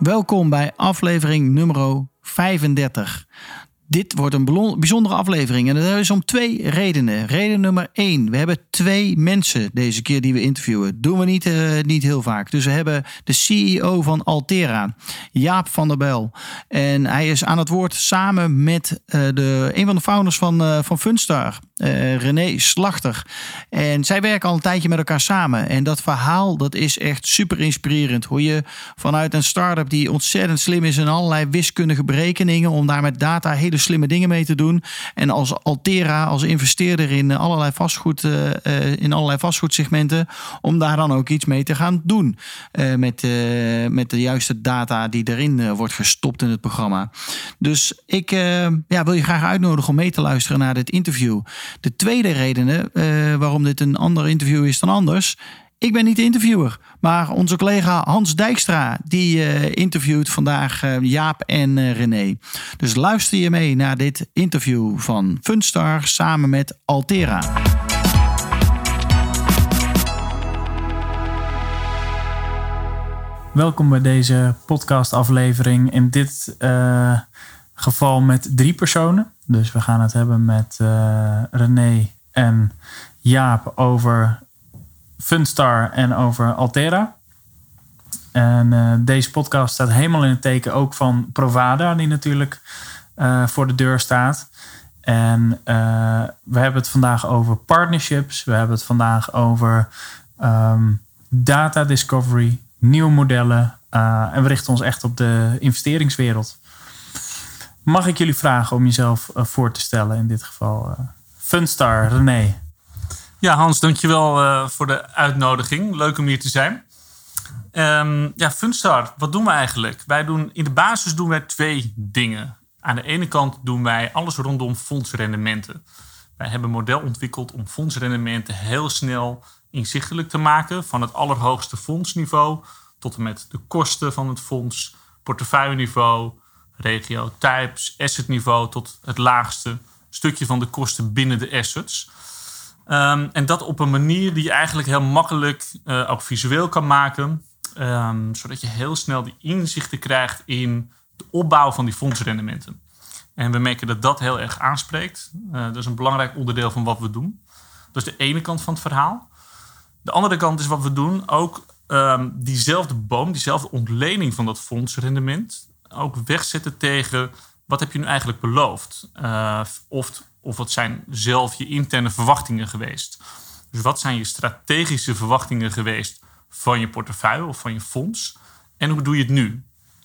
Welkom bij aflevering nummer 35. Dit wordt een bijzondere aflevering en dat is om twee redenen. Reden nummer één, we hebben twee mensen deze keer die we interviewen. Doen we niet, uh, niet heel vaak. Dus we hebben de CEO van Altera, Jaap van der Bel. En hij is aan het woord samen met uh, de, een van de founders van, uh, van Funstar, René Slachter. En zij werken al een tijdje met elkaar samen. En dat verhaal dat is echt super inspirerend. Hoe je vanuit een start-up die ontzettend slim is in allerlei wiskundige berekeningen... om daar met data hele slimme dingen mee te doen. En als Altera, als investeerder in allerlei vastgoed, uh, in allerlei vastgoedsegmenten, om daar dan ook iets mee te gaan doen. Met, met de juiste data die erin wordt gestopt in het programma. Dus ik ja, wil je graag uitnodigen om mee te luisteren naar dit interview. De tweede reden waarom dit een ander interview is dan anders ik ben niet de interviewer, maar onze collega Hans Dijkstra die uh, interviewt vandaag uh, Jaap en uh, René. Dus luister je mee naar dit interview van Funstar samen met Altera. Welkom bij deze podcastaflevering. In dit geval met drie personen. Dus we gaan het hebben met René en Jaap over Funstar en over Altera. En uh, deze podcast staat helemaal in het teken ook van Provada, die natuurlijk uh, voor de deur staat. En uh, we hebben het vandaag over partnerships. We hebben het vandaag over um, data discovery, nieuwe modellen. en we richten ons echt op de investeringswereld. Mag ik jullie vragen om jezelf voor te stellen in dit geval? Funstar, René. Ja, Hans, dankjewel uh, voor de uitnodiging. Leuk om hier te zijn. Um, ja, Funstar, wat doen we eigenlijk? Wij doen, in de basis doen wij twee dingen. Aan de ene kant doen wij alles rondom fondsrendementen. Wij hebben een model ontwikkeld om fondsrendementen heel snel inzichtelijk te maken. Van het allerhoogste fondsniveau tot en met de kosten van het fonds, portefeuilleniveau, regio types, assetniveau tot het laagste stukje van de kosten binnen de assets. Um, en dat op een manier die je eigenlijk heel makkelijk uh, ook visueel kan maken. Um, zodat je heel snel die inzichten krijgt in de opbouw van die fondsrendementen. En we merken dat dat heel erg aanspreekt. Uh, dat is een belangrijk onderdeel van wat we doen. Dat is de ene kant van het verhaal. De andere kant is wat we doen ook um, diezelfde boom, diezelfde ontlening van dat fondsrendement, ook wegzetten tegen wat heb je nu eigenlijk beloofd? Uh, of of wat zijn zelf je interne verwachtingen geweest? Dus wat zijn je strategische verwachtingen geweest van je portefeuille of van je fonds? En hoe doe je het nu?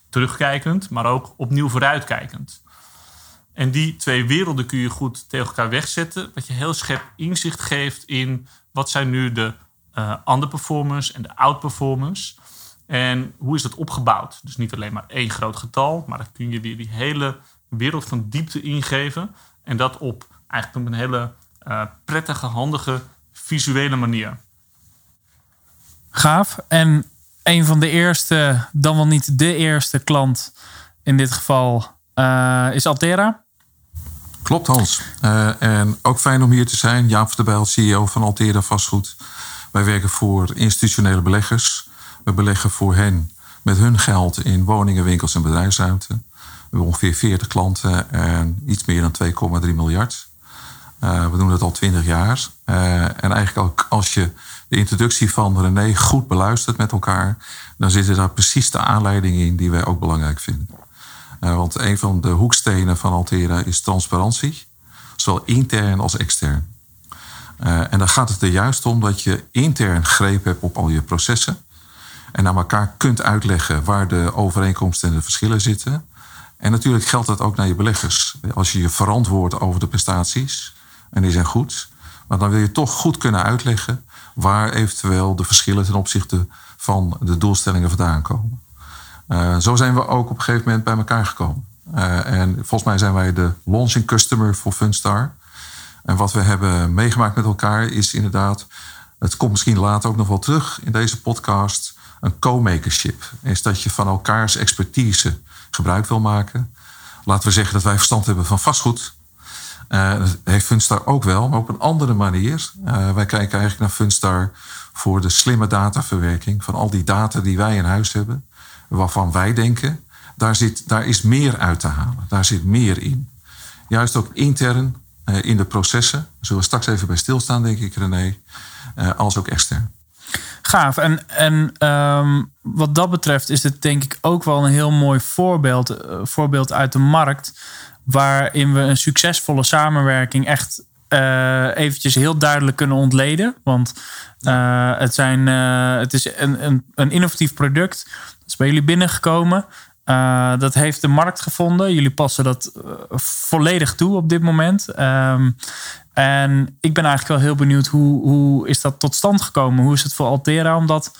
Terugkijkend, maar ook opnieuw vooruitkijkend. En die twee werelden kun je goed tegen elkaar wegzetten. Dat je heel scherp inzicht geeft in wat zijn nu de uh, underperformers en de outperformers. En hoe is dat opgebouwd? Dus niet alleen maar één groot getal, maar dan kun je weer die hele wereld van diepte ingeven. En dat op eigenlijk op een hele uh, prettige, handige, visuele manier. Gaaf. En een van de eerste, dan wel niet de eerste klant in dit geval, uh, is Altera. Klopt, Hans. Uh, en ook fijn om hier te zijn. Jaap van der Bijl, CEO van Altera Vastgoed. Wij werken voor institutionele beleggers. We beleggen voor hen met hun geld in woningen, winkels en bedrijfsruimte hebben ongeveer 40 klanten en iets meer dan 2,3 miljard. Uh, we doen dat al 20 jaar. Uh, en eigenlijk ook als je de introductie van René goed beluistert met elkaar, dan zitten daar precies de aanleidingen in die wij ook belangrijk vinden. Uh, want een van de hoekstenen van Altera is transparantie, zowel intern als extern. en dan gaat het er juist om dat je intern greep hebt op al je processen en aan elkaar kunt uitleggen waar de overeenkomsten en de verschillen zitten. En natuurlijk geldt dat ook naar je beleggers. Als je je verantwoordt over de prestaties, en die zijn goed, maar dan wil je toch goed kunnen uitleggen waar eventueel de verschillen ten opzichte van de doelstellingen vandaan komen. zo zijn we ook op een gegeven moment bij elkaar gekomen. en volgens mij zijn wij de launching customer voor Funstar. En wat we hebben meegemaakt met elkaar is inderdaad, het komt misschien later ook nog wel terug in deze podcast, een co-makership. Is dat je van elkaars expertise gebruik wil maken. Laten we zeggen dat wij verstand hebben van vastgoed. Uh, dat heeft Funstar ook wel, maar op een andere manier. Uh, wij kijken eigenlijk naar Funstar voor de slimme dataverwerking van al die data die wij in huis hebben, waarvan wij denken, daar, zit, daar is meer uit te halen. Daar zit meer in. Juist ook intern uh, in de processen. Zullen we straks even bij stilstaan, denk ik, René. als ook extern. Gaaf. En, en um, wat dat betreft is het denk ik ook wel een heel mooi voorbeeld, voorbeeld uit de markt waarin we een succesvolle samenwerking echt uh, eventjes heel duidelijk kunnen ontleden. Want uh, het, zijn, het is een, een, een, innovatief product. Dat is bij jullie binnengekomen. Dat heeft de markt gevonden. Jullie passen dat volledig toe op dit moment. Um, en ik ben eigenlijk wel heel benieuwd hoe, hoe is dat tot stand gekomen? Hoe is het voor Altera om dat,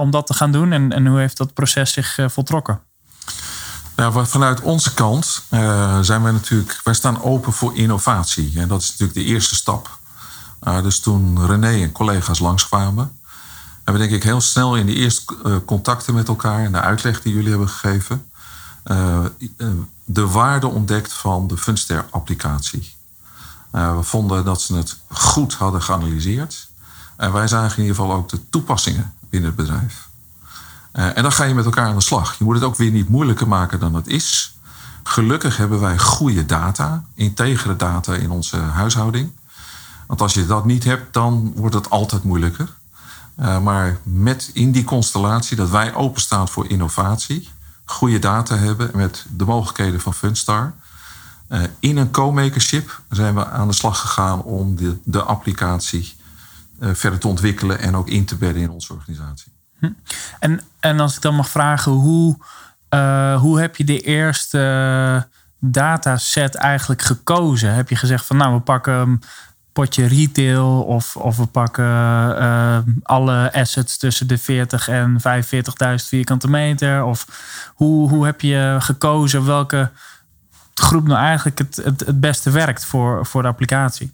om dat te gaan doen? En, en hoe heeft dat proces zich voltrokken? Nou, vanuit onze kant zijn wij natuurlijk, wij staan open voor innovatie. En dat is natuurlijk de eerste stap. Dus toen René en collega's langskwamen, hebben denk ik heel snel in de eerste uh, contacten met elkaar en de uitleg die jullie hebben gegeven, de waarde ontdekt van de Funster-applicatie. we vonden dat ze het goed hadden geanalyseerd. En wij zagen in ieder geval ook de toepassingen binnen het bedrijf. En dan ga je met elkaar aan de slag. Je moet het ook weer niet moeilijker maken dan het is. Gelukkig hebben wij goede data, integere data in onze huishouding. Want als je dat niet hebt, dan wordt het altijd moeilijker. Uh, maar met in die constellatie dat wij openstaan voor innovatie, goede data hebben met de mogelijkheden van Funstar. Uh, in een co-makership zijn we aan de slag gegaan om de, de applicatie verder te ontwikkelen en ook in te bedden in onze organisatie. Hm. En, en als ik dan mag vragen, hoe, hoe heb je de eerste dataset eigenlijk gekozen? Heb je gezegd van nou, we pakken potje retail of, of we pakken uh, alle assets tussen de 40 en 45.000 vierkante meter? Of hoe, hoe heb je gekozen welke groep nou eigenlijk het, het, het beste werkt voor, voor de applicatie?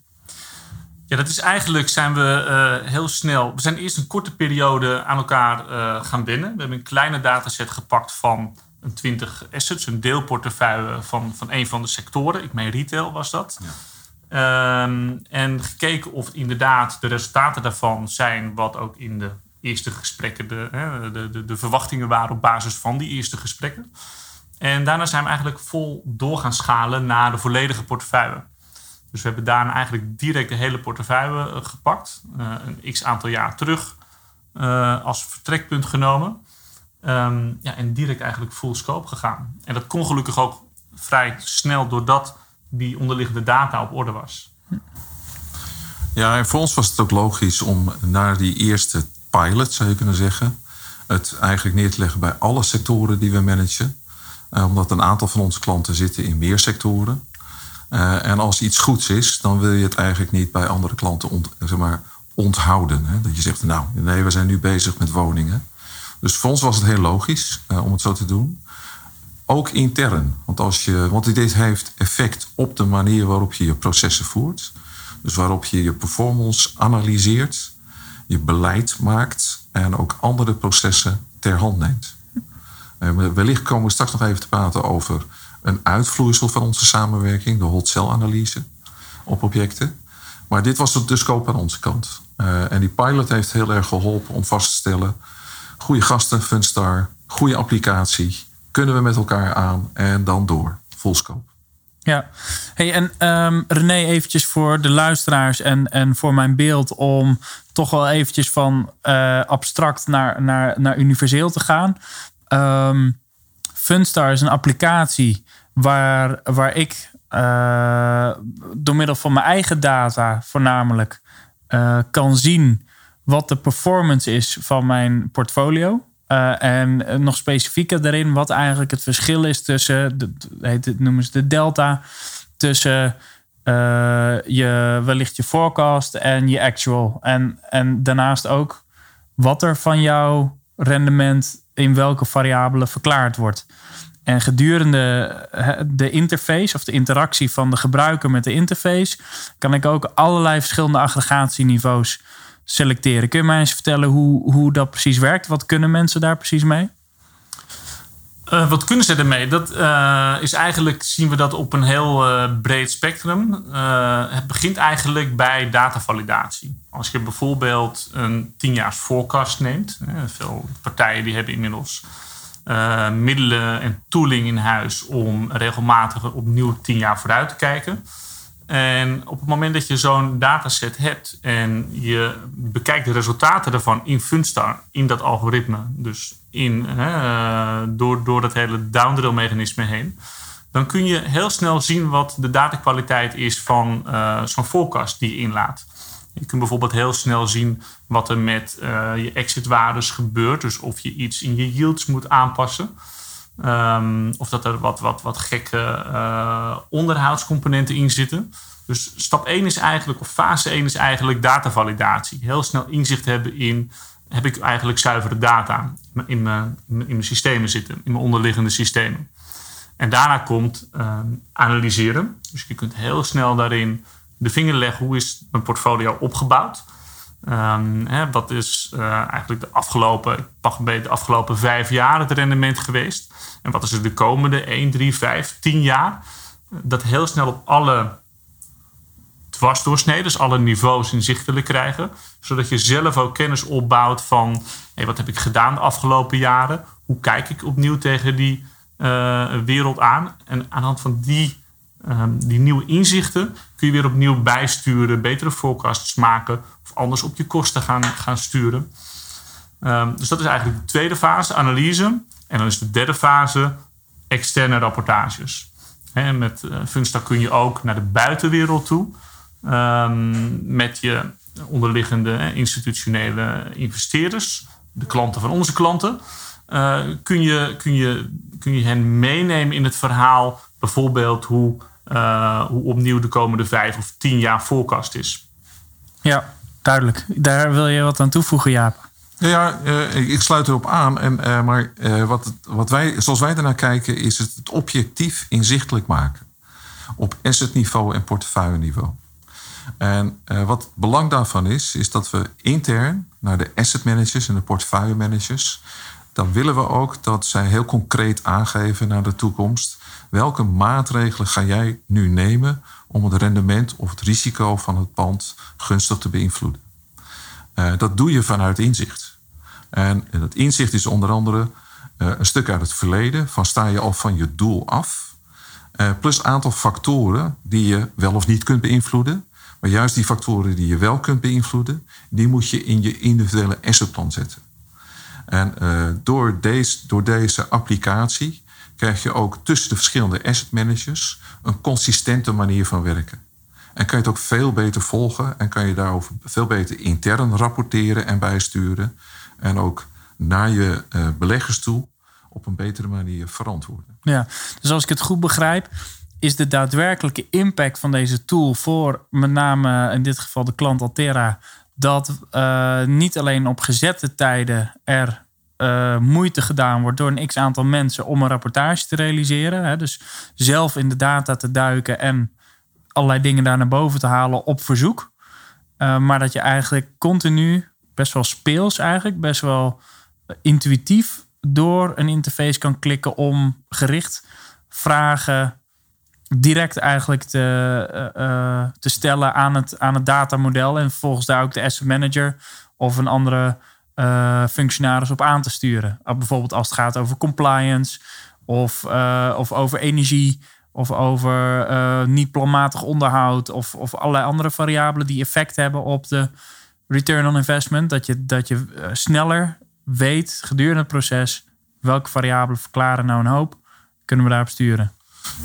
Ja, dat is eigenlijk zijn we uh, heel snel. We zijn eerst een korte periode aan elkaar uh, gaan binnen. We hebben een kleine dataset gepakt van een 20 assets, een deelportefeuille van, van een van de sectoren. Ik meen retail was dat. Ja. Um, en gekeken of inderdaad de resultaten daarvan zijn wat ook in de eerste gesprekken de, de, de, de verwachtingen waren op basis van die eerste gesprekken. En daarna zijn we eigenlijk vol door gaan schalen naar de volledige portefeuille. Dus we hebben daarna eigenlijk direct de hele portefeuille eh, gepakt. Uh, een x aantal jaar terug uh, als vertrekpunt genomen. Um, ja, en direct eigenlijk full scope gegaan. En dat kon gelukkig ook vrij snel doordat die onderliggende data op orde was. Ja, en voor ons was het ook logisch om naar die eerste pilot, zou je kunnen zeggen, het eigenlijk neer te leggen bij alle sectoren die we managen. omdat een aantal van onze klanten zitten in meer sectoren. Uh, en als iets goeds is, dan wil je het eigenlijk niet bij andere klanten zeg maar, onthouden. Hè? Dat je zegt, nou, nee, we zijn nu bezig met woningen. Dus voor ons was het heel logisch uh, om het zo te doen. Ook intern. Want, als je, want dit heeft effect op de manier waarop je je processen voert. Dus waarop je je performance analyseert, je beleid maakt en ook andere processen ter hand neemt. Uh, wellicht komen we straks nog even te praten over een uitvloeisel van onze samenwerking, de hot cell analyse op objecten. Maar dit was de scope aan onze kant. Uh, en die pilot heeft heel erg geholpen om vast te stellen: goede gasten, Funstar, goede applicatie, kunnen we met elkaar aan en dan door, full scope. Ja, hey, en um, René, eventjes voor de luisteraars en, en voor mijn beeld om toch wel eventjes van uh, abstract naar, naar, naar universeel te gaan. Um, Funstar is een applicatie waar, waar ik uh, door middel van mijn eigen data voornamelijk uh, kan zien wat de performance is van mijn portfolio. Uh, en nog specifieker daarin wat eigenlijk het verschil is tussen, de, het, noemen ze de delta, tussen je, wellicht je forecast en je actual. En, en daarnaast ook wat er van jouw rendement in welke variabele verklaard wordt. En gedurende de interface of de interactie van de gebruiker met de interface, kan ik ook allerlei verschillende aggregatieniveaus selecteren. Kun je mij eens vertellen hoe, hoe dat precies werkt? Wat kunnen mensen daar precies mee? Uh, wat kunnen ze ermee? Dat uh, is eigenlijk, zien we dat op een heel uh, breed spectrum. het begint eigenlijk bij datavalidatie. Als je bijvoorbeeld een 10 jaar forecast neemt. veel partijen die hebben inmiddels middelen en tooling in huis om regelmatig opnieuw 10 jaar vooruit te kijken. En op het moment dat je zo'n dataset hebt en je bekijkt de resultaten daarvan in Funstar, in dat algoritme, dus in, hè, door, door dat hele downdrill mechanisme heen, dan kun je heel snel zien wat de datakwaliteit is van uh, zo'n forecast die je inlaat. Je kunt bijvoorbeeld heel snel zien wat er met uh, je exitwaardes gebeurt. Dus of je iets in je yields moet aanpassen. Um, of dat er wat, wat, wat gekke uh, onderhoudscomponenten in zitten. Dus stap 1 is eigenlijk, of fase 1 is eigenlijk datavalidatie. Heel snel inzicht hebben in, heb ik eigenlijk zuivere data in mijn, in mijn systemen zitten, in mijn onderliggende systemen. En daarna komt uh, analyseren. Dus je kunt heel snel daarin de vinger leggen, hoe is mijn portfolio opgebouwd? Hè, wat is uh, eigenlijk de afgelopen, de afgelopen vijf jaar het rendement geweest? En wat is er de komende 1, 3, 5, 10 jaar? Dat heel snel op alle dwarsdoorsneden, dus alle niveaus inzichtelijk krijgen. Zodat je zelf ook kennis opbouwt van hey, wat heb ik gedaan de afgelopen jaren? Hoe kijk ik opnieuw tegen die uh, wereld aan? En aan de hand van die, um, die nieuwe inzichten kun je weer opnieuw bijsturen, betere forecasts maken of anders op je kosten gaan, gaan sturen. Um, dus dat is eigenlijk de tweede fase, analyse. En dan is de derde fase externe rapportages. Met uh, kun je ook naar de buitenwereld toe. Um, met je onderliggende institutionele investeerders, de klanten van onze klanten. Uh, kun, je, kun, je, kun je hen meenemen in het verhaal, bijvoorbeeld hoe, uh, hoe opnieuw de komende vijf of tien jaar voorkast is. Ja, duidelijk. Daar wil je wat aan toevoegen, Jaap. Ja, uh, ik sluit erop aan. En, uh, maar uh, wat, wat wij, zoals wij ernaar kijken, is het, het objectief inzichtelijk maken. Op assetniveau en portefeuilleniveau. En wat het belang daarvan is, is dat we intern naar de asset managers en de portefeuille managers. Dan willen we ook dat zij heel concreet aangeven naar de toekomst. Welke maatregelen ga jij nu nemen om het rendement of het risico van het pand gunstig te beïnvloeden? dat doe je vanuit inzicht. En dat inzicht is onder andere uh, een stuk uit het verleden. Van sta je al van je doel af. Uh, plus een aantal factoren die je wel of niet kunt beïnvloeden. Maar juist die factoren die je wel kunt beïnvloeden, die moet je in je individuele assetplan zetten. En uh, door, deze, door deze applicatie krijg je ook tussen de verschillende asset managers een consistente manier van werken. En kan je het ook veel beter volgen en kan je daarover veel beter intern rapporteren en bijsturen en ook naar je uh, beleggers toe op een betere manier verantwoorden. Ja, dus als ik het goed begrijp, is de daadwerkelijke impact van deze tool voor met name in dit geval de klant Altera, dat uh, niet alleen op gezette tijden er uh, moeite gedaan wordt door een x aantal mensen om een rapportage te realiseren. Hè, dus zelf in de data te duiken en allerlei dingen daar naar boven te halen op verzoek. Uh, maar dat je eigenlijk continu best wel speels eigenlijk, best wel eh, intuïtief door een interface kan klikken om gericht vragen direct eigenlijk te, uh, te stellen aan het, aan het datamodel. En vervolgens daar ook de asset manager of een andere uh, functionaris op aan te sturen. Bijvoorbeeld als het gaat over compliance of, of over energie of over niet planmatig onderhoud of, of allerlei andere variabelen die effect hebben op de return on investment. Dat je, dat je eh, sneller weet gedurende het proces welke variabelen verklaren nou een hoop. Kunnen we daarop sturen?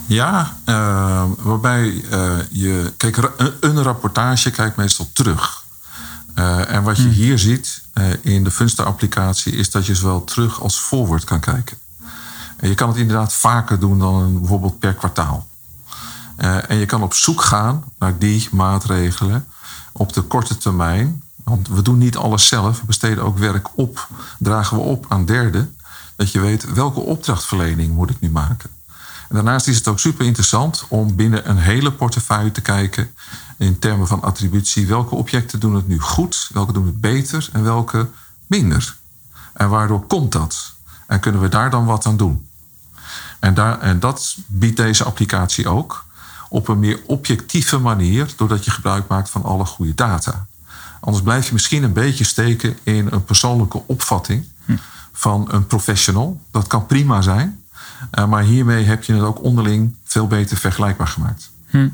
Ja, uh, waarbij uh, je. Kijk, een rapportage kijkt meestal terug. Uh, en wat je hmm. hier ziet in de Funster-applicatie is dat je zowel terug als forward kan kijken. En je kan het inderdaad vaker doen dan bijvoorbeeld per kwartaal. en je kan op zoek gaan naar die maatregelen op de korte termijn want we doen niet alles zelf. We besteden ook werk op, dragen we op aan derden. Dat je weet welke opdrachtverlening moet ik nu maken. Daarnaast is het ook super interessant om binnen een hele portefeuille te kijken in termen van attributie. Welke objecten doen het nu goed, welke doen het beter en welke minder. En waardoor komt dat? En kunnen we daar dan wat aan doen? En, daar, en dat biedt deze applicatie ook op een meer objectieve manier, doordat je gebruik maakt van alle goede data. Anders blijf je misschien een beetje steken in een persoonlijke opvatting van een professional. Dat kan prima zijn, eh, maar hiermee heb je het ook onderling veel beter vergelijkbaar gemaakt. Hm.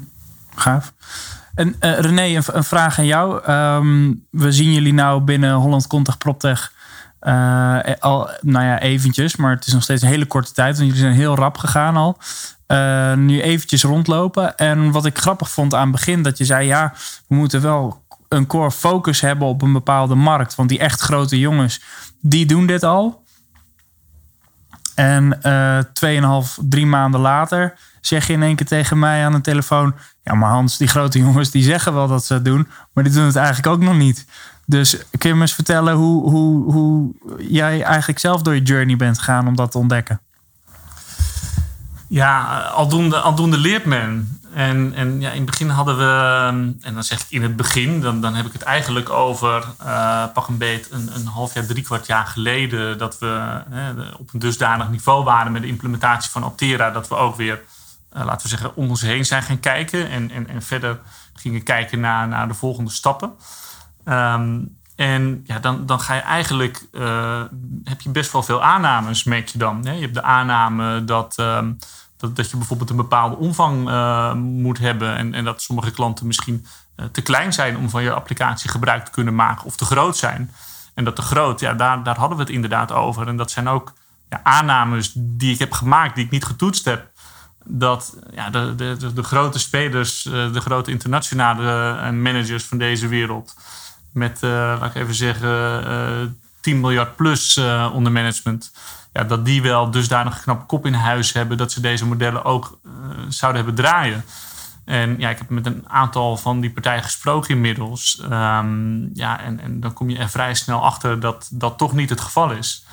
Gaaf. En uh, René, een, vraag aan jou. Ehm, we zien jullie nou binnen Holland Contag PropTech uh, al, nou ja, eventjes, maar het is nog steeds een hele korte tijd. Want jullie zijn heel rap gegaan al. Nu eventjes rondlopen. En wat ik grappig vond aan het begin, dat je zei: ja, we moeten wel een core focus hebben op een bepaalde markt. Want die echt grote jongens, die doen dit al. En uh, 2,5, drie maanden later zeg je in één keer tegen mij aan de telefoon: Ja, maar Hans, die grote jongens die zeggen wel dat ze het doen, maar die doen het eigenlijk ook nog niet. Dus kun je me eens vertellen hoe, hoe, hoe jij eigenlijk zelf door je journey bent gegaan om dat te ontdekken? Ja, aldoende, aldoende leert men. En, en ja, in het begin hadden we, en dan zeg ik in het begin, dan, dan heb ik het eigenlijk over uh, pak een beet een, een half jaar, drie kwart jaar geleden, dat we op een dusdanig niveau waren met de implementatie van Optera, dat we ook weer, uh, laten we zeggen, om ons heen zijn gaan kijken en, en, en verder gingen kijken naar, naar de volgende stappen. Um, en ja, dan, dan ga je eigenlijk, heb je best wel veel aannames, merk je dan. Hè? Je hebt de aanname dat, um, dat, dat je bijvoorbeeld een bepaalde omvang uh, moet hebben. En, en dat sommige klanten misschien uh, te klein zijn om van je applicatie gebruik te kunnen maken. Of te groot zijn. En dat te groot, ja, daar, daar hadden we het inderdaad over. En dat zijn ook ja, aannames die ik heb gemaakt, die ik niet getoetst heb. Dat ja, de, de, de grote spelers, de grote internationale managers van deze wereld met, laat ik even zeggen, uh, eh, 10 miljard plus onder management. Ja, dat die wel dusdanig een knappe kop in huis hebben dat ze deze modellen ook zouden hebben draaien. En ja, ik heb met een aantal van die partijen gesproken inmiddels. Um, ja, en, en dan kom je er vrij snel achter dat dat toch niet het geval is.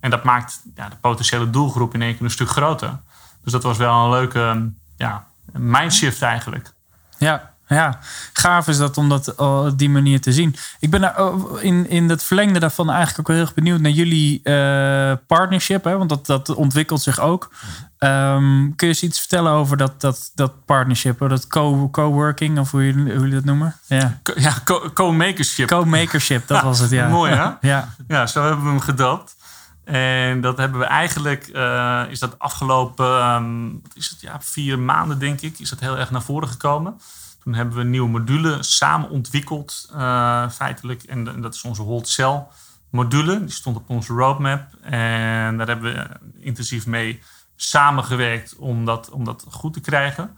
En dat maakt ja, de potentiële doelgroep in één keer een stuk groter. Dus dat was wel een leuke ja, mindshift eigenlijk. Ja, ja, gaaf is dat om dat op die manier te zien. Ik ben daar oh, in, in het verlengde daarvan eigenlijk ook wel heel erg benieuwd naar jullie uh, partnership. Hè? Want dat, dat ontwikkelt zich ook. Um, kun je eens iets vertellen over dat, dat, dat partnership? Dat co- co-working of hoe jullie, hoe jullie dat noemen? Ja, ja co-makership. Co-makership, dat was het, ja. Mooi hè? ja. ja, zo hebben we hem gedoopt. En dat hebben we eigenlijk, uh, is dat afgelopen, um, is het, ja, vier maanden denk ik, is dat heel erg naar voren gekomen. Toen hebben we een nieuwe module samen ontwikkeld, uh, feitelijk. En, dat is onze Hold Cell module. Die stond op onze roadmap. En daar hebben we intensief mee samengewerkt om dat, om dat goed te krijgen.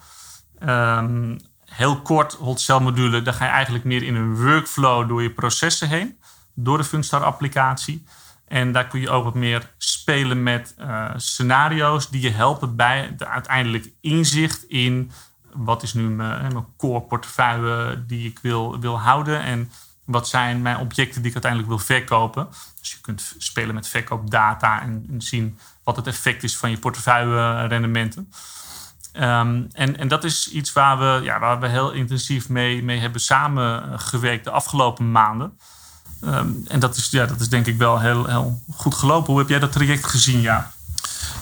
Um, heel kort, Hold Cell module, daar ga je eigenlijk meer in een workflow door je processen heen. Door de Funstar applicatie. En daar kun je ook wat meer spelen met uh, scenario's die je helpen bij de uiteindelijk inzicht in wat is nu mijn, mijn core portefeuille die ik wil, wil houden en wat zijn mijn objecten die ik uiteindelijk wil verkopen. Dus je kunt spelen met verkoopdata en, en zien wat het effect is van je portefeuille rendementen. Um, en, en dat is iets waar we, ja, waar we heel intensief mee, mee hebben samengewerkt de afgelopen maanden. Um, en dat is, ja, dat is denk ik wel heel, heel goed gelopen. Hoe heb jij dat traject gezien, ja?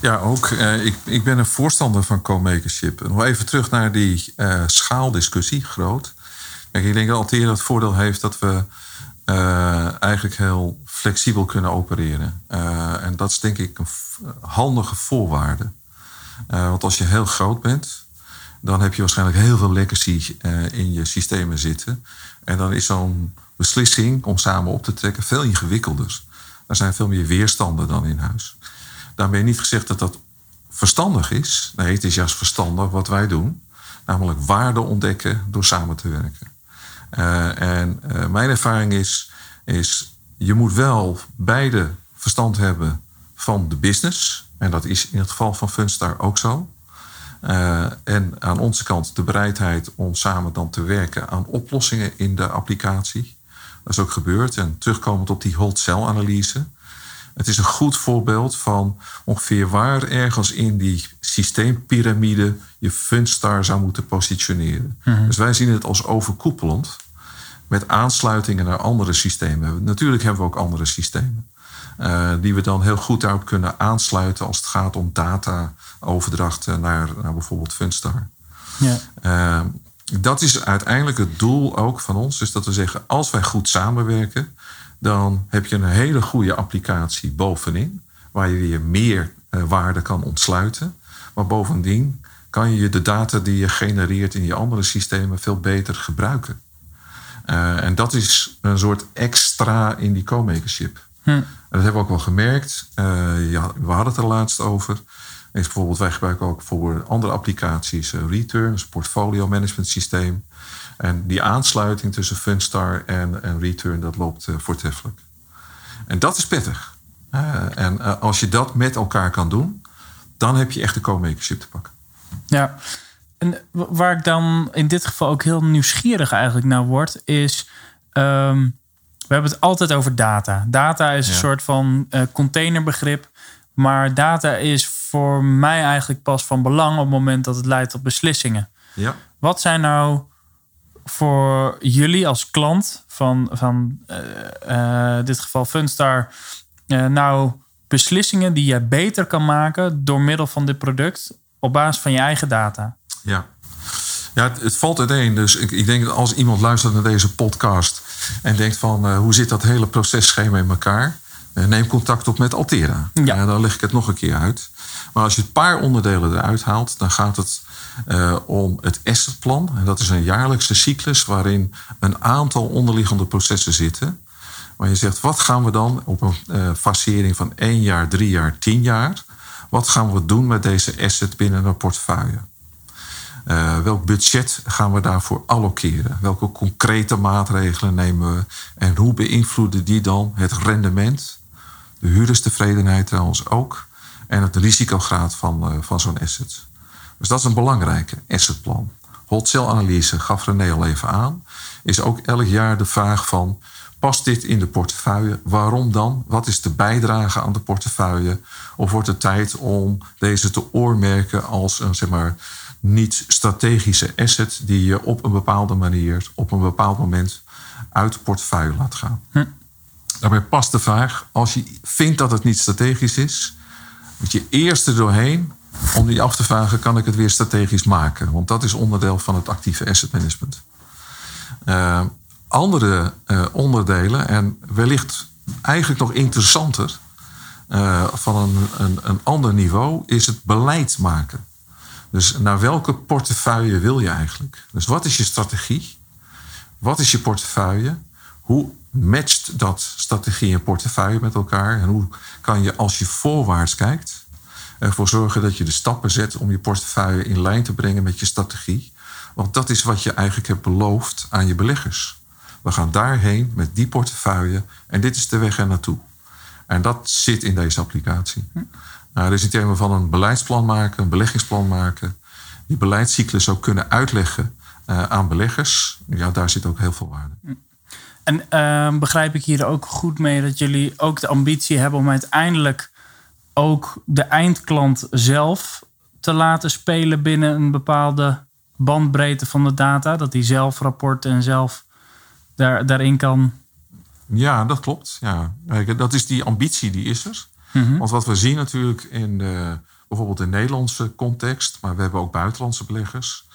Ja, ook. Uh, ik, ik ben een voorstander van co-makership. Nog even terug naar die uh, schaaldiscussie, groot. Kijk, ik denk dat Altea het voordeel heeft dat we uh, eigenlijk heel flexibel kunnen opereren. en dat is denk ik een handige voorwaarde. want als je heel groot bent, dan heb je waarschijnlijk heel veel legacy in je systemen zitten. En dan is zo'n beslissing om samen op te trekken veel ingewikkelder. Er zijn veel meer weerstanden dan in huis. Daarmee niet gezegd dat dat verstandig is. Nee, het is juist verstandig wat wij doen. Namelijk waarde ontdekken door samen te werken. Uh, en uh, mijn ervaring is, is, je moet wel beide verstand hebben van de business. En dat is in het geval van Funstar ook zo. Uh, en aan onze kant de bereidheid om samen dan te werken aan oplossingen in de applicatie. Dat is ook gebeurd. En terugkomend op die hold cell analyse Het is een goed voorbeeld van ongeveer waar ergens in die systeempyramide je Fundstar zou moeten positioneren. Dus wij zien het als overkoepelend met aansluitingen naar andere systemen. Natuurlijk hebben we ook andere systemen. Uh, die we dan heel goed daarop kunnen aansluiten als het gaat om data-overdracht naar, naar bijvoorbeeld Funstar. Ja. Uh, dat is uiteindelijk het doel ook van ons. Dus dat we zeggen, als wij goed samenwerken, dan heb je een hele goede applicatie bovenin, waar je weer meer uh, waarde kan ontsluiten. Maar bovendien kan je de data die je genereert in je andere systemen veel beter gebruiken. Uh, en dat is een soort extra in die co-makership. Hm. En dat hebben we ook wel gemerkt. Uh, ja, we hadden het er laatst over. Is bijvoorbeeld, wij gebruiken ook voor andere applicaties Return, een portfolio management systeem. En die aansluiting tussen Fundstar en, en Return, dat loopt uh, voortreffelijk. En dat is pittig. en als je dat met elkaar kan doen, dan heb je echt de co-makership te pakken. Ja, en waar ik dan in dit geval ook heel nieuwsgierig eigenlijk naar word, is. Um, we hebben het altijd over data. Data is een soort van uh, containerbegrip. Maar data is voor mij eigenlijk pas van belang op het moment dat het leidt tot beslissingen. Ja. Wat zijn nou voor jullie als klant van, van uh, dit geval Funstar nou beslissingen die je beter kan maken door middel van dit product op basis van je eigen data? Ja, ja het, het valt uiteen. Dus ik, ik denk dat als iemand luistert naar deze podcast en denkt van hoe zit dat hele processchema in elkaar, neem contact op met Altera. Ja. Uh, dan leg ik het nog een keer uit. Maar als je een paar onderdelen eruit haalt, dan gaat het uh, om het assetplan. En dat is een jaarlijkse cyclus waarin een aantal onderliggende processen zitten. Maar je zegt, wat gaan we dan op een uh, facering van één jaar, drie jaar, tien jaar? Wat gaan we doen met deze asset binnen een portefeuille? Uh, welk budget gaan we daarvoor allokeren? Welke concrete maatregelen nemen we? En hoe beïnvloeden die dan het rendement, de huurderstevredenheid trouwens ook, en het risicograad van, uh, van zo'n asset? Dus dat is een belangrijke assetplan. Wholesale analyse gaf René al even aan. Is ook elk jaar de vraag van past dit in de portefeuille? Waarom dan? Wat is de bijdrage aan de portefeuille? Of wordt het tijd om deze te oormerken als een zeg maar, niet-strategische asset die je op een bepaalde manier, op een bepaald moment uit de portefeuille laat gaan? Hm. Daarbij past de vraag: als je vindt dat het niet strategisch is, moet je eerst er doorheen om die af te vragen: kan ik het weer strategisch maken? Want dat is onderdeel van het actieve asset management. Uh, andere uh, onderdelen, en wellicht eigenlijk nog interessanter, uh, van een, een, een, ander niveau, is het beleid maken. Dus naar welke portefeuille wil je eigenlijk? Dus wat is je strategie? Wat is je portefeuille? Hoe matcht dat strategie en portefeuille met elkaar? En hoe kan je, als je voorwaarts kijkt, ervoor zorgen dat je de stappen zet om je portefeuille in lijn te brengen met je strategie? Want dat is wat je eigenlijk hebt beloofd aan je beleggers. We gaan daarheen met die portefeuille en dit is de weg er naartoe. En dat zit in deze applicatie. Nou, dus in termen van een beleidsplan maken, een beleggingsplan maken, die beleidscyclus ook kunnen uitleggen uh, aan beleggers, ja, daar zit ook heel veel waarde. En uh, begrijp ik hier ook goed mee dat jullie ook de ambitie hebben om uiteindelijk ook de eindklant zelf te laten spelen binnen een bepaalde bandbreedte van de data? Dat hij zelf rapporten en zelf daar, daarin kan. Ja, dat klopt. Ja. Dat is die ambitie, die is er. Mm Want wat we zien natuurlijk in de, bijvoorbeeld de Nederlandse context, maar we hebben ook buitenlandse beleggers.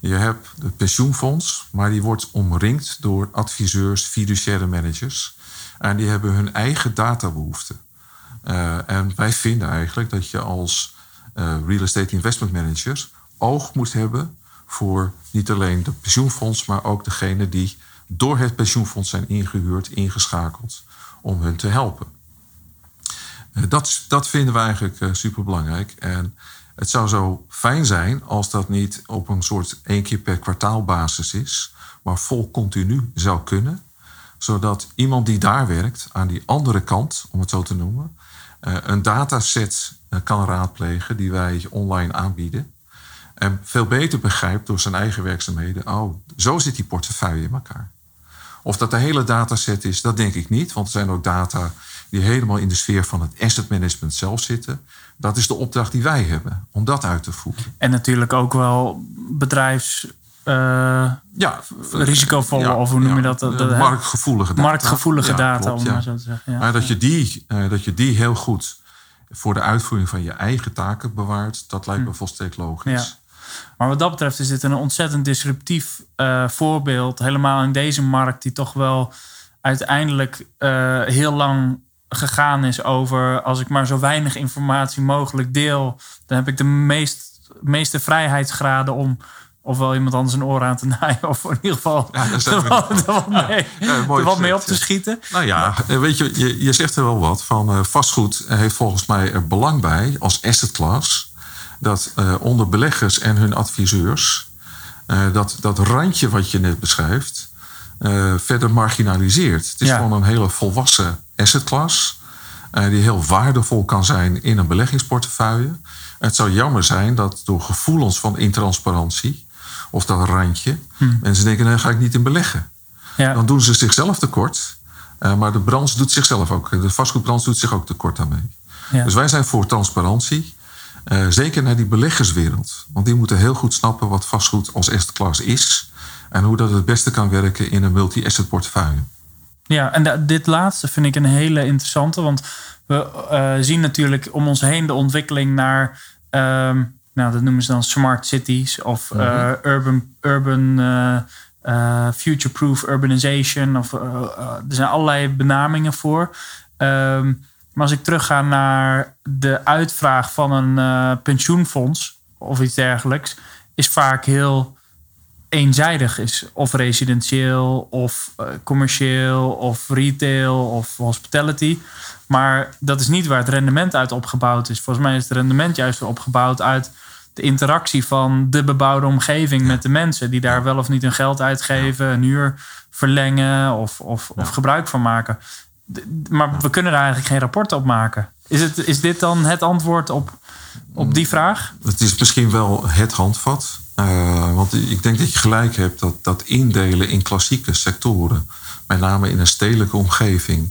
Je hebt het pensioenfonds, maar die wordt omringd door adviseurs, fiduciaire managers. En die hebben hun eigen databehoeften. Uh, en wij vinden eigenlijk dat je als uh, real estate investment manager oog moet hebben voor niet alleen de pensioenfonds, maar ook degene die door het pensioenfonds zijn ingehuurd, ingeschakeld om hun te helpen. Eh, dat, dat vinden we eigenlijk superbelangrijk. En het zou zo fijn zijn als dat niet op een soort één keer per kwartaal basis is, maar vol continu zou kunnen. Zodat iemand die daar werkt, aan die andere kant, om het zo te noemen, uh, een dataset kan raadplegen die wij online aanbieden. En veel beter begrijpt door zijn eigen werkzaamheden. Oh, zo zit die portefeuille in elkaar. Of dat de hele dataset is, dat denk ik niet. Want er zijn ook data die helemaal in de sfeer van het asset management zelf zitten. Dat is de opdracht die wij hebben, om dat uit te voeren. En natuurlijk ook wel bedrijfs... eh, Ja, risicovolle, ja, of hoe noem je dat? marktgevoelige data. marktgevoelige data, klopt, om maar zo te zeggen. Maar dat je, die, eh, dat je die heel goed voor de uitvoering van je eigen taken bewaart, dat lijkt me volstrekt logisch. Hm. Maar wat dat betreft is dit een ontzettend disruptief eh, voorbeeld. Helemaal in deze markt die toch wel uiteindelijk heel lang gegaan is over... als ik maar zo weinig informatie mogelijk deel... dan heb ik de meest, meeste vrijheidsgraden om... ofwel iemand anders een oor aan te naaien... of in ieder geval Ja, er wat, wat mee, Ja, mooi wat mee op te schieten. Nou ja, weet je, je, je zegt er wel wat van. eh, vastgoed heeft volgens mij er belang bij als asset class. Dat eh, onder beleggers en hun adviseurs. eh, dat, dat randje wat je net beschrijft. verder marginaliseert. Het is Ja. gewoon een hele volwassen asset class. eh, die heel waardevol kan zijn in een beleggingsportefeuille. Het zou jammer zijn dat door gevoelens van intransparantie. of dat randje. mensen denken: nee, daar ga ik niet in beleggen Ja. dan doen ze zichzelf tekort. Eh, maar de branche doet zichzelf ook. De vastgoedbranche doet zich ook tekort daarmee. Ja. Dus wij zijn voor transparantie. eh, zeker naar die beleggerswereld. Want die moeten heel goed snappen wat vastgoed als asset class is. En hoe dat het beste kan werken in een multi-asset portefeuille. Ja, en dit laatste vind ik een hele interessante. Want we eh, zien natuurlijk om ons heen de ontwikkeling naar... ehm, nou, dat noemen ze dan smart cities of eh, urban, urban eh, future-proof urbanization. Of, er zijn allerlei benamingen voor. Ehm, maar als ik terugga naar de uitvraag van een pensioenfonds of iets dergelijks... is vaak heel eenzijdig is. Of residentieel, of eh, commercieel, of retail, of hospitality. Maar dat is niet waar het rendement uit opgebouwd is. Volgens mij is het rendement juist opgebouwd uit de interactie van de bebouwde omgeving met de mensen. Die daar wel of niet hun geld uitgeven, een huur verlengen of, of, of gebruik van maken. Maar we kunnen daar eigenlijk geen rapport op maken. Is, het, is dit dan het antwoord op, op die vraag? Het is misschien wel het handvat. Eh, want ik denk dat je gelijk hebt dat, dat indelen in klassieke sectoren, met name in een stedelijke omgeving,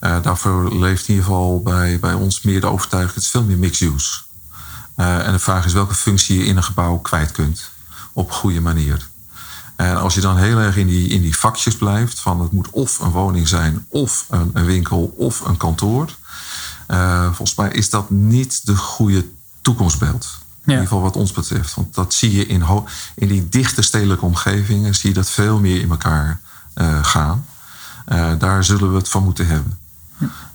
eh, daarvoor leeft in ieder geval bij, bij ons meer de overtuiging, het is veel meer mixed use. Eh, en de vraag is welke functie je in een gebouw kwijt kunt op goede manier. En als je dan heel erg in die, in die vakjes blijft, van het moet of een woning zijn, of een, een winkel, of een kantoor. volgens mij is dat niet de goede toekomstbeeld. In ieder geval wat ons betreft. Want dat zie je in, in die dichte stedelijke omgevingen, zie je dat veel meer in elkaar eh, gaan. Eh, daar zullen we het van moeten hebben.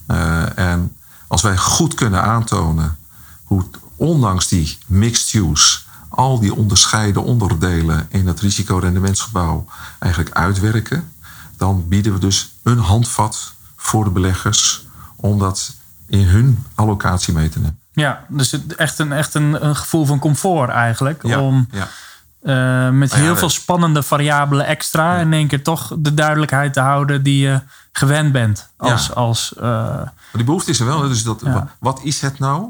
Eh, en als wij goed kunnen aantonen hoe ondanks die mixed use al die onderscheiden onderdelen in het risicorendementsgebouw eigenlijk uitwerken, dan bieden we dus een handvat voor de beleggers om dat in hun allocatie mee te nemen. Ja, dus het, echt, een, echt een, een gevoel van comfort eigenlijk. Ja, Om ja. eh, met Nou heel veel spannende variabelen extra in één keer toch de duidelijkheid te houden die je gewend bent. Als, als, eh, Maar die behoefte is er wel. hè. Dus dat, Wat is het nou?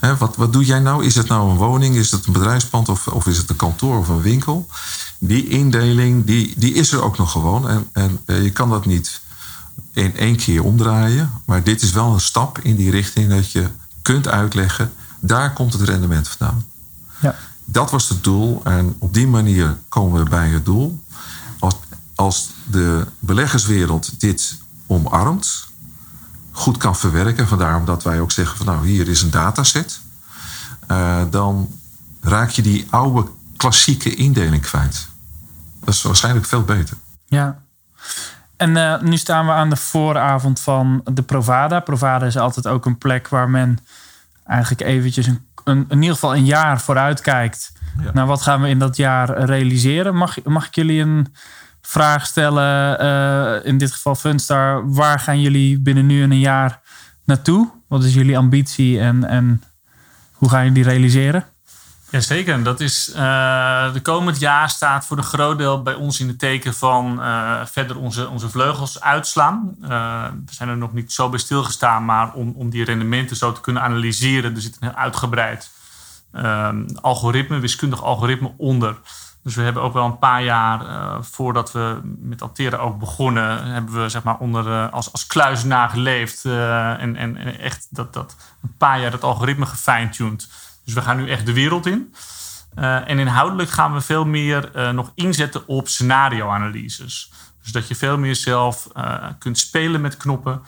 Hè, wat, wat doe jij nou? Is het nou een woning? Is het een bedrijfspand? Of, of is het een kantoor of een winkel? Die indeling, die, die is er ook nog gewoon. En, en eh, je kan dat niet in één keer omdraaien. Maar dit is wel een stap in die richting dat je kunt uitleggen... daar komt het rendement vandaan. ja. Dat was het doel en op die manier komen we bij het doel. Als, als de beleggerswereld dit omarmt, goed kan verwerken, vandaar dat wij ook zeggen van nou hier is een dataset, eh, dan raak je die oude klassieke indeling kwijt. Dat is waarschijnlijk veel beter. Ja. En eh, nu staan we aan de vooravond van de Provada. Provada is altijd ook een plek waar men eigenlijk eventjes een, een, in ieder geval een jaar vooruit kijkt. Ja. Nou, wat gaan we in dat jaar realiseren? Mag, mag ik jullie een vraag stellen? eh, in dit geval Funstar. Waar gaan jullie binnen nu en een jaar naartoe? Wat is jullie ambitie en, en hoe gaan jullie die realiseren? Jazeker, dat is eh, de komend jaar staat voor een groot deel bij ons in het teken van eh, verder onze, onze vleugels uitslaan. Eh, we zijn er nog niet zo bij stilgestaan, maar om, om die rendementen zo te kunnen analyseren, er zit een heel uitgebreid ehm, algoritme, wiskundig algoritme onder. Dus we hebben ook wel een paar jaar voordat we met Altera ook begonnen, hebben we zeg maar onder, als, als kluizenaar geleefd. Uh, en, en, en, echt dat, dat een paar jaar dat algoritme gefine-tuned. Dus we gaan nu echt de wereld in. en inhoudelijk gaan we veel meer nog inzetten op scenario-analyses. Dus dat je veel meer zelf kunt spelen met knoppen.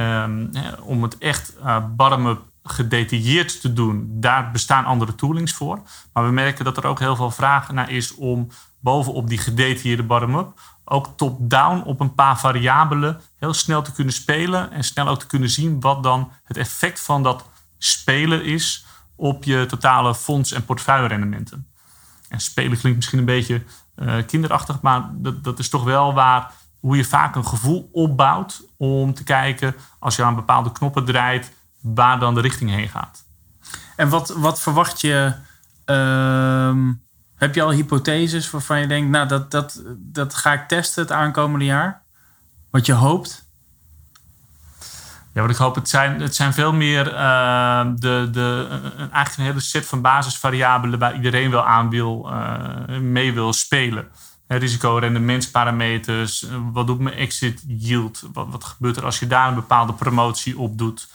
Um, om het echt bottom-up gedetailleerd te doen, daar bestaan andere toolings voor. Maar we merken dat er ook heel veel vraag naar is om bovenop die gedetailleerde bottom-up ook top-down op een paar variabelen heel snel te kunnen spelen en snel ook te kunnen zien wat dan het effect van dat spelen is op je totale fonds- en portefeuille-rendementen. En spelen klinkt misschien een beetje uh, kinderachtig, maar dat, dat is toch wel waar hoe je vaak een gevoel opbouwt om te kijken als je aan bepaalde knoppen draait waar dan de richting heen gaat. En wat, wat verwacht je? Ehm, heb je al hypotheses waarvan je denkt, nou, dat, dat, dat ga ik testen het aankomende jaar? Wat je hoopt? Ja, wat ik hoop, het zijn, het zijn veel meer uh, de, de, eigenlijk een hele set van basisvariabelen waar iedereen wel aan wil, uh, mee wil spelen. Risico, rendementsparameters, wat doet mijn exit yield? Wat, wat gebeurt er als je daar een bepaalde promotie op doet?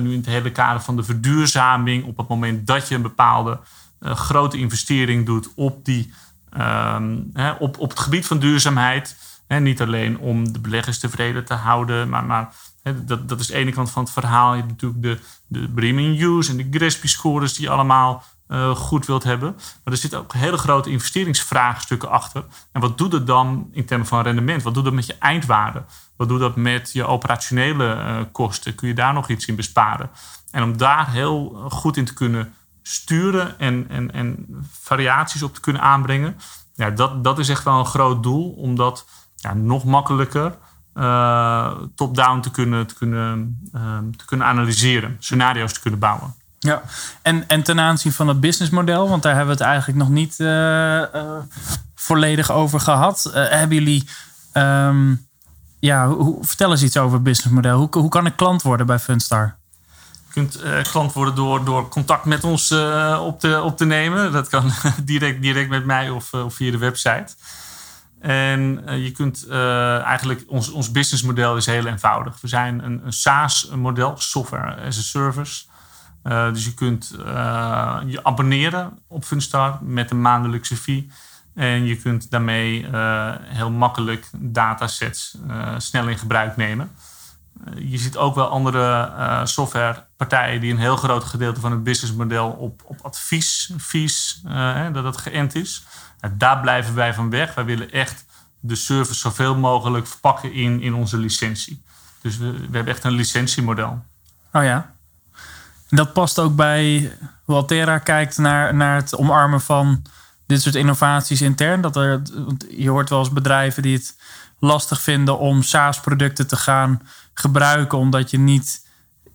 Nu in het hele kader van de verduurzaming, op het moment dat je een bepaalde grote investering doet op, die, uh, hè, op, op het gebied van duurzaamheid. En niet alleen om de beleggers tevreden te houden, maar, maar dat, dat is de ene kant van het verhaal. Je hebt natuurlijk de, de Bremen Use en de GRESB-scores die je allemaal uh, goed wilt hebben. Maar er zitten ook hele grote investeringsvraagstukken achter. En wat doet het dan in termen van rendement? Wat doet het met je eindwaarde? Wat doet dat met je operationele uh, kosten? Kun je daar nog iets in besparen? En om daar heel goed in te kunnen sturen en, en, en variaties op te kunnen aanbrengen, ja, dat, dat is echt wel een groot doel, om dat ja, nog makkelijker top-down te kunnen, te, kunnen, uh, te kunnen analyseren, scenario's te kunnen bouwen. Ja, en, en ten aanzien van het businessmodel, want daar hebben we het eigenlijk nog niet uh, volledig over gehad. hebben jullie um, ja, hoe, vertel eens iets over het businessmodel. Hoe, hoe kan ik klant worden bij Funstar? Je kunt uh, klant worden door, door contact met ons uh, op, te, op te nemen. Dat kan direct, direct met mij of, uh, of via de website. En je kunt eigenlijk, ons, ons businessmodel is heel eenvoudig. We zijn een, een SaaS-model, software as a service. dus je kunt je abonneren op Funstar met een maandelijkse fee. En je kunt daarmee heel makkelijk datasets snel in gebruik nemen. Je ziet ook wel andere softwarepartijen die een heel groot gedeelte van het businessmodel op, op advies, fees, dat dat geënt is. Daar blijven wij van weg. Wij willen echt de service zoveel mogelijk verpakken in, in onze licentie. Dus we, we hebben echt een licentiemodel. Oh ja. En dat past ook bij hoe Altera kijkt naar, naar het omarmen van dit soort innovaties intern? Dat er, je hoort wel eens bedrijven die het lastig vinden om SaaS-producten te gaan gebruiken, omdat je niet,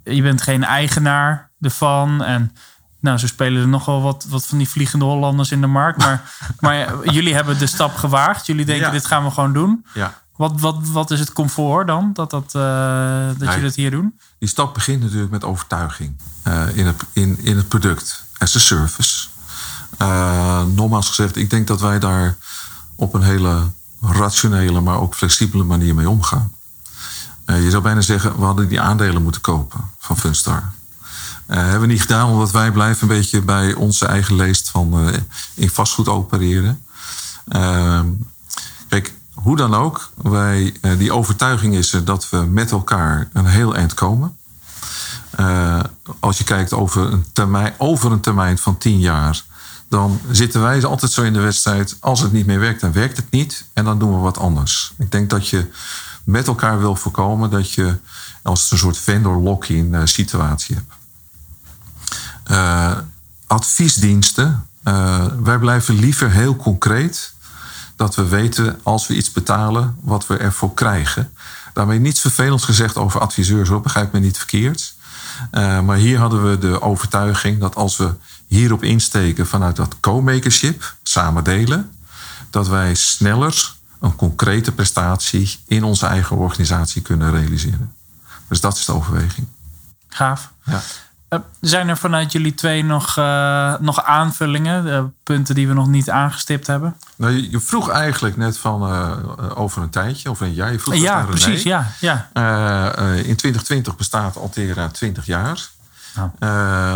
je bent geen eigenaar ervan. En nou, zo spelen er nogal wat, wat van die vliegende Hollanders in de markt. Maar, maar jullie hebben de stap gewaagd. Jullie denken, dit gaan we gewoon doen. Ja. Wat, wat, wat is het comfort dan, dat, dat, uh, dat jullie dat hier doen? Die stap begint natuurlijk met overtuiging uh, in, het, in, in het product as a service. Uh, nogmaals gezegd, ik denk dat wij daar op een hele rationele, maar ook flexibele manier mee omgaan. Je zou bijna zeggen, we hadden die aandelen moeten kopen van Funstar. Uh, hebben we niet gedaan, omdat wij blijven een beetje bij onze eigen leest van in vastgoed opereren. Ehm, kijk, hoe dan ook, wij, die overtuiging is er dat we met elkaar een heel eind komen. als je kijkt over een, termijn, over een termijn van tien jaar, dan zitten wij altijd zo in de wedstrijd. Als het niet meer werkt, dan werkt het niet. En dan doen we wat anders. Ik denk dat je met elkaar wil voorkomen dat je als een soort vendor lock-in eh, situatie hebt. Uh, adviesdiensten. Uh, wij blijven liever heel concreet. Dat we weten als we iets betalen wat we ervoor krijgen. Daarmee niets vervelends gezegd over adviseurs, hoor, begrijp me niet verkeerd. Uh, maar hier hadden we de overtuiging dat als we hierop insteken vanuit dat co-makership, samen delen, dat wij sneller een concrete prestatie in onze eigen organisatie kunnen realiseren. Dus dat is de overweging. Gaaf. Ja. Eh, zijn er vanuit jullie twee nog, eh, nog aanvullingen? punten die we nog niet aangestipt hebben? Nou, je, vroeg eigenlijk net van eh, over een tijdje, over een jaar. Je vroeg ja, René. precies. Ja, ja. Eh, in 2020 bestaat Altera 20 jaar. Nou.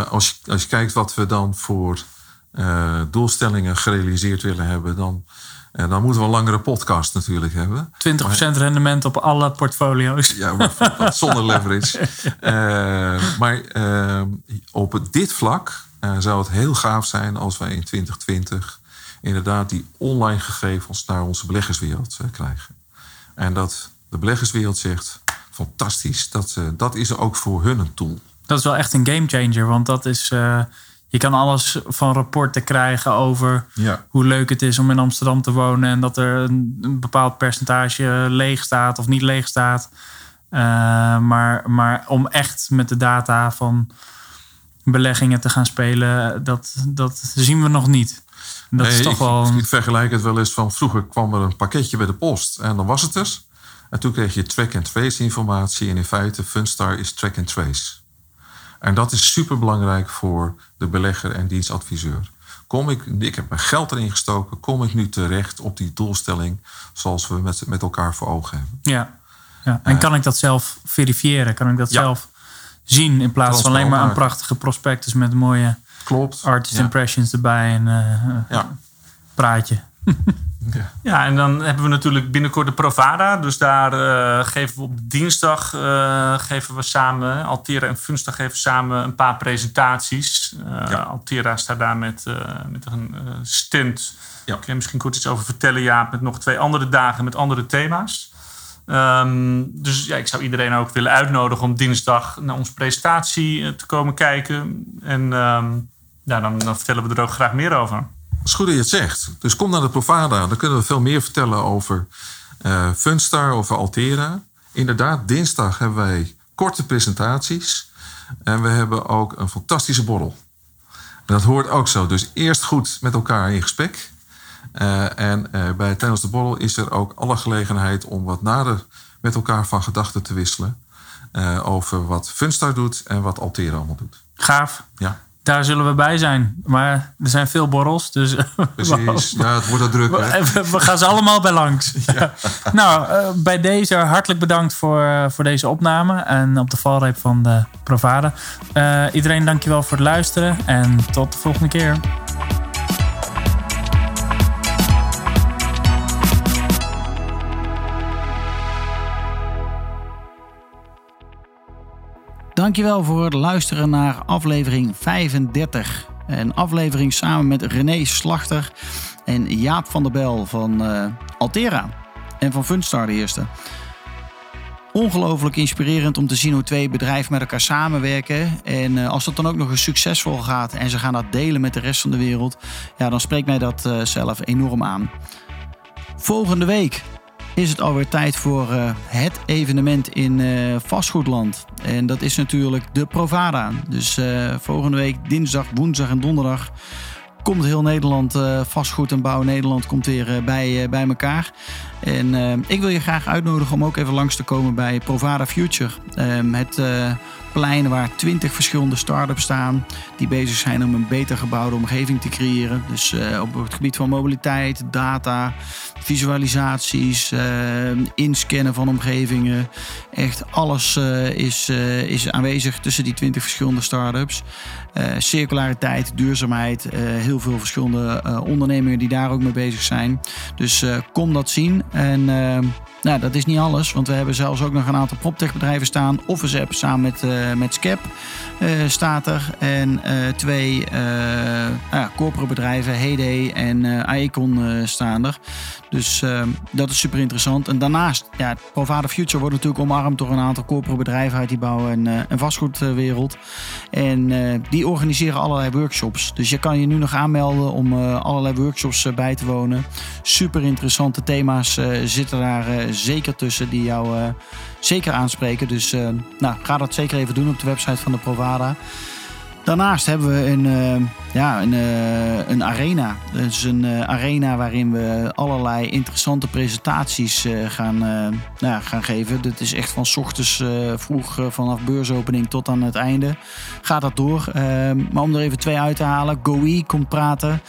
Als, je, als je kijkt wat we dan voor doelstellingen gerealiseerd willen hebben, dan, eh, dan moeten we een langere podcast natuurlijk hebben. 20% rendement op alle portfolio's. Ja, maar zonder leverage. Eh, maar eh, op dit vlak eh, zou het heel gaaf zijn als wij in 2020 inderdaad die online gegevens naar onze beleggerswereld eh, krijgen. En dat de beleggerswereld zegt, fantastisch, dat, dat is ook voor hun een tool. Dat is wel echt een gamechanger. Want dat is. Je kan alles van rapporten krijgen over Ja. hoe leuk het is om in Amsterdam te wonen. En dat er een, een bepaald percentage leeg staat of niet leeg staat. Eh, maar, maar om echt met de data van beleggingen te gaan spelen, dat, dat zien we nog niet. Dat is Nee, toch ik, wel. een- ik vergelijk het wel eens van vroeger kwam er een pakketje bij de post en dan was het er. En toen kreeg je track-and-trace informatie. En in feite, Funstar is track-and-trace. En dat is super belangrijk voor de belegger en dienstadviseur. Kom ik, ik heb mijn geld erin gestoken, kom ik nu terecht op die doelstelling zoals we met, met elkaar voor ogen hebben? Ja. ja. En kan ik dat zelf verifiëren? Kan ik dat Ja. zelf zien in plaats van alleen maar een prachtige prospectus met mooie Klopt. artist Ja. impressions erbij en eh, Ja. praatje. Ja. Ja, en dan hebben we natuurlijk binnenkort de Provada. Dus daar eh, geven we op dinsdag eh, geven we samen, Altera en Funsta geven samen een paar presentaties. Ja. Altera staat daar met, met een stand. Ja. Kun je misschien kort iets over vertellen, Jaap, met nog twee andere dagen met andere thema's. Ehm, dus ja, ik zou iedereen ook willen uitnodigen om dinsdag naar onze presentatie te komen kijken. En ehm, ja, dan, dan vertellen we er ook graag meer over. Is goed dat je het zegt. Dus kom naar de Provada. Dan kunnen we veel meer vertellen over eh Funstar, over Altera. Inderdaad, dinsdag hebben wij korte presentaties. En we hebben ook een fantastische borrel. En dat hoort ook zo. Dus eerst goed met elkaar in gesprek. Eh, en eh, bij tijdens de borrel is er ook alle gelegenheid om wat nader met elkaar van gedachten te wisselen. eh, over wat Funstar doet en wat Altera allemaal doet. Gaaf. Ja, Daar zullen we bij zijn. Maar er zijn veel borrels, dus precies. Ja, het wordt al druk. hè? we, we gaan ze allemaal bij langs. nou, eh, bij deze hartelijk bedankt voor, eh, voor deze opname en op de valreep van de Provada. Eh, iedereen dankjewel voor het luisteren en tot de volgende keer. Dankjewel voor het luisteren naar aflevering 35. Een aflevering samen met René Slachter en Jaap van der Bel van eh, Altera en van Funstar de eerste. Ongelooflijk inspirerend om te zien hoe twee bedrijven met elkaar samenwerken. En eh, als dat dan ook nog eens succesvol gaat en ze gaan dat delen met de rest van de wereld, ja, dan spreekt mij dat eh, zelf enorm aan. Volgende week is het alweer tijd voor eh, het evenement in eh, vastgoedland. En dat is natuurlijk de Provada. Dus eh, volgende week dinsdag, woensdag en donderdag komt heel Nederland, vastgoed en bouw Nederland, komt weer bij, bij elkaar. En ik wil je graag uitnodigen om ook even langs te komen bij Provada Future. Ehm, het plein waar twintig verschillende start-ups staan die bezig zijn om een beter gebouwde omgeving te creëren. Dus eh, op het gebied van mobiliteit, data, visualisaties, eh, inscannen van omgevingen. Echt alles eh, is, is aanwezig tussen die 20 verschillende start-ups. Circulariteit, duurzaamheid, heel veel verschillende ondernemingen die daar ook mee bezig zijn. Dus kom dat zien. En nou, dat is niet alles, want we hebben zelfs ook nog een aantal proptech bedrijven staan. Office App samen met, eh met Scap eh, staat er. En eh, twee ja, corporate bedrijven, Heyday en eh, staan er. Dus eh, dat is super interessant. En daarnaast, ja, Provada Future wordt natuurlijk omarmd door een aantal corporate bedrijven uit die bouw- en, en vastgoedwereld. En die organiseren allerlei workshops. Dus je kan je nu nog aanmelden om allerlei workshops bij te wonen. Super interessante thema's zitten daar zeker tussen die jou eh, zeker aanspreken. Dus eh, nou, ga dat zeker even doen op de website van de Provada. Daarnaast hebben we een, uh, ja, een, een arena. Dus een arena waarin we allerlei interessante presentaties gaan, nou, gaan geven. Dat is echt van ochtends vroeg vanaf beursopening tot aan het einde. Gaat dat door. Maar om er even twee uit te halen. Goi komt praten.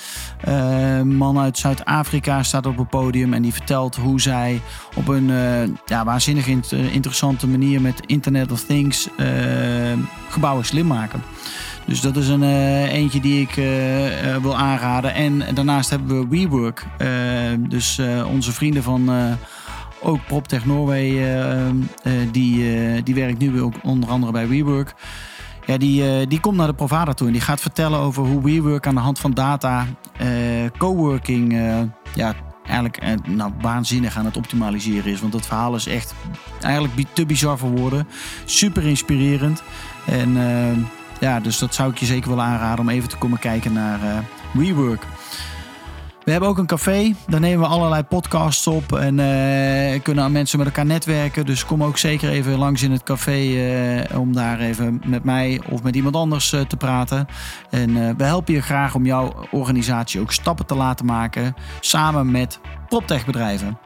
Een man uit Zuid-Afrika staat op het podium en die vertelt hoe zij op een ja, waanzinnig interessante manier met Internet of Things gebouwen slim maken. Dus dat is een uh, eentje die ik uh, uh, wil aanraden. En daarnaast hebben we WeWork. dus onze vrienden van ook PropTech Norway, die, die werkt nu ook onder andere bij WeWork. Ja, die, die komt naar de Provada toe en die gaat vertellen over hoe WeWork aan de hand van data, coworking, ja, eigenlijk nou, waanzinnig aan het optimaliseren is. Want dat verhaal is echt eigenlijk te bizar voor woorden. Super inspirerend. En ja, dus dat zou ik je zeker willen aanraden om even te komen kijken naar WeWork. We hebben ook een café. Daar nemen we allerlei podcasts op en uh, kunnen mensen met elkaar netwerken. Dus kom ook zeker even langs in het café uh, om daar even met mij of met iemand anders uh, te praten. En we helpen je graag om jouw organisatie ook stappen te laten maken samen met PropTech bedrijven.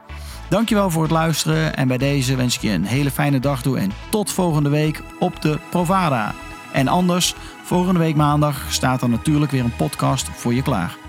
Dankjewel voor het luisteren en bij deze wens ik je een hele fijne dag toe en tot volgende week op de Provada. En anders, volgende week maandag staat er natuurlijk weer een podcast voor je klaar.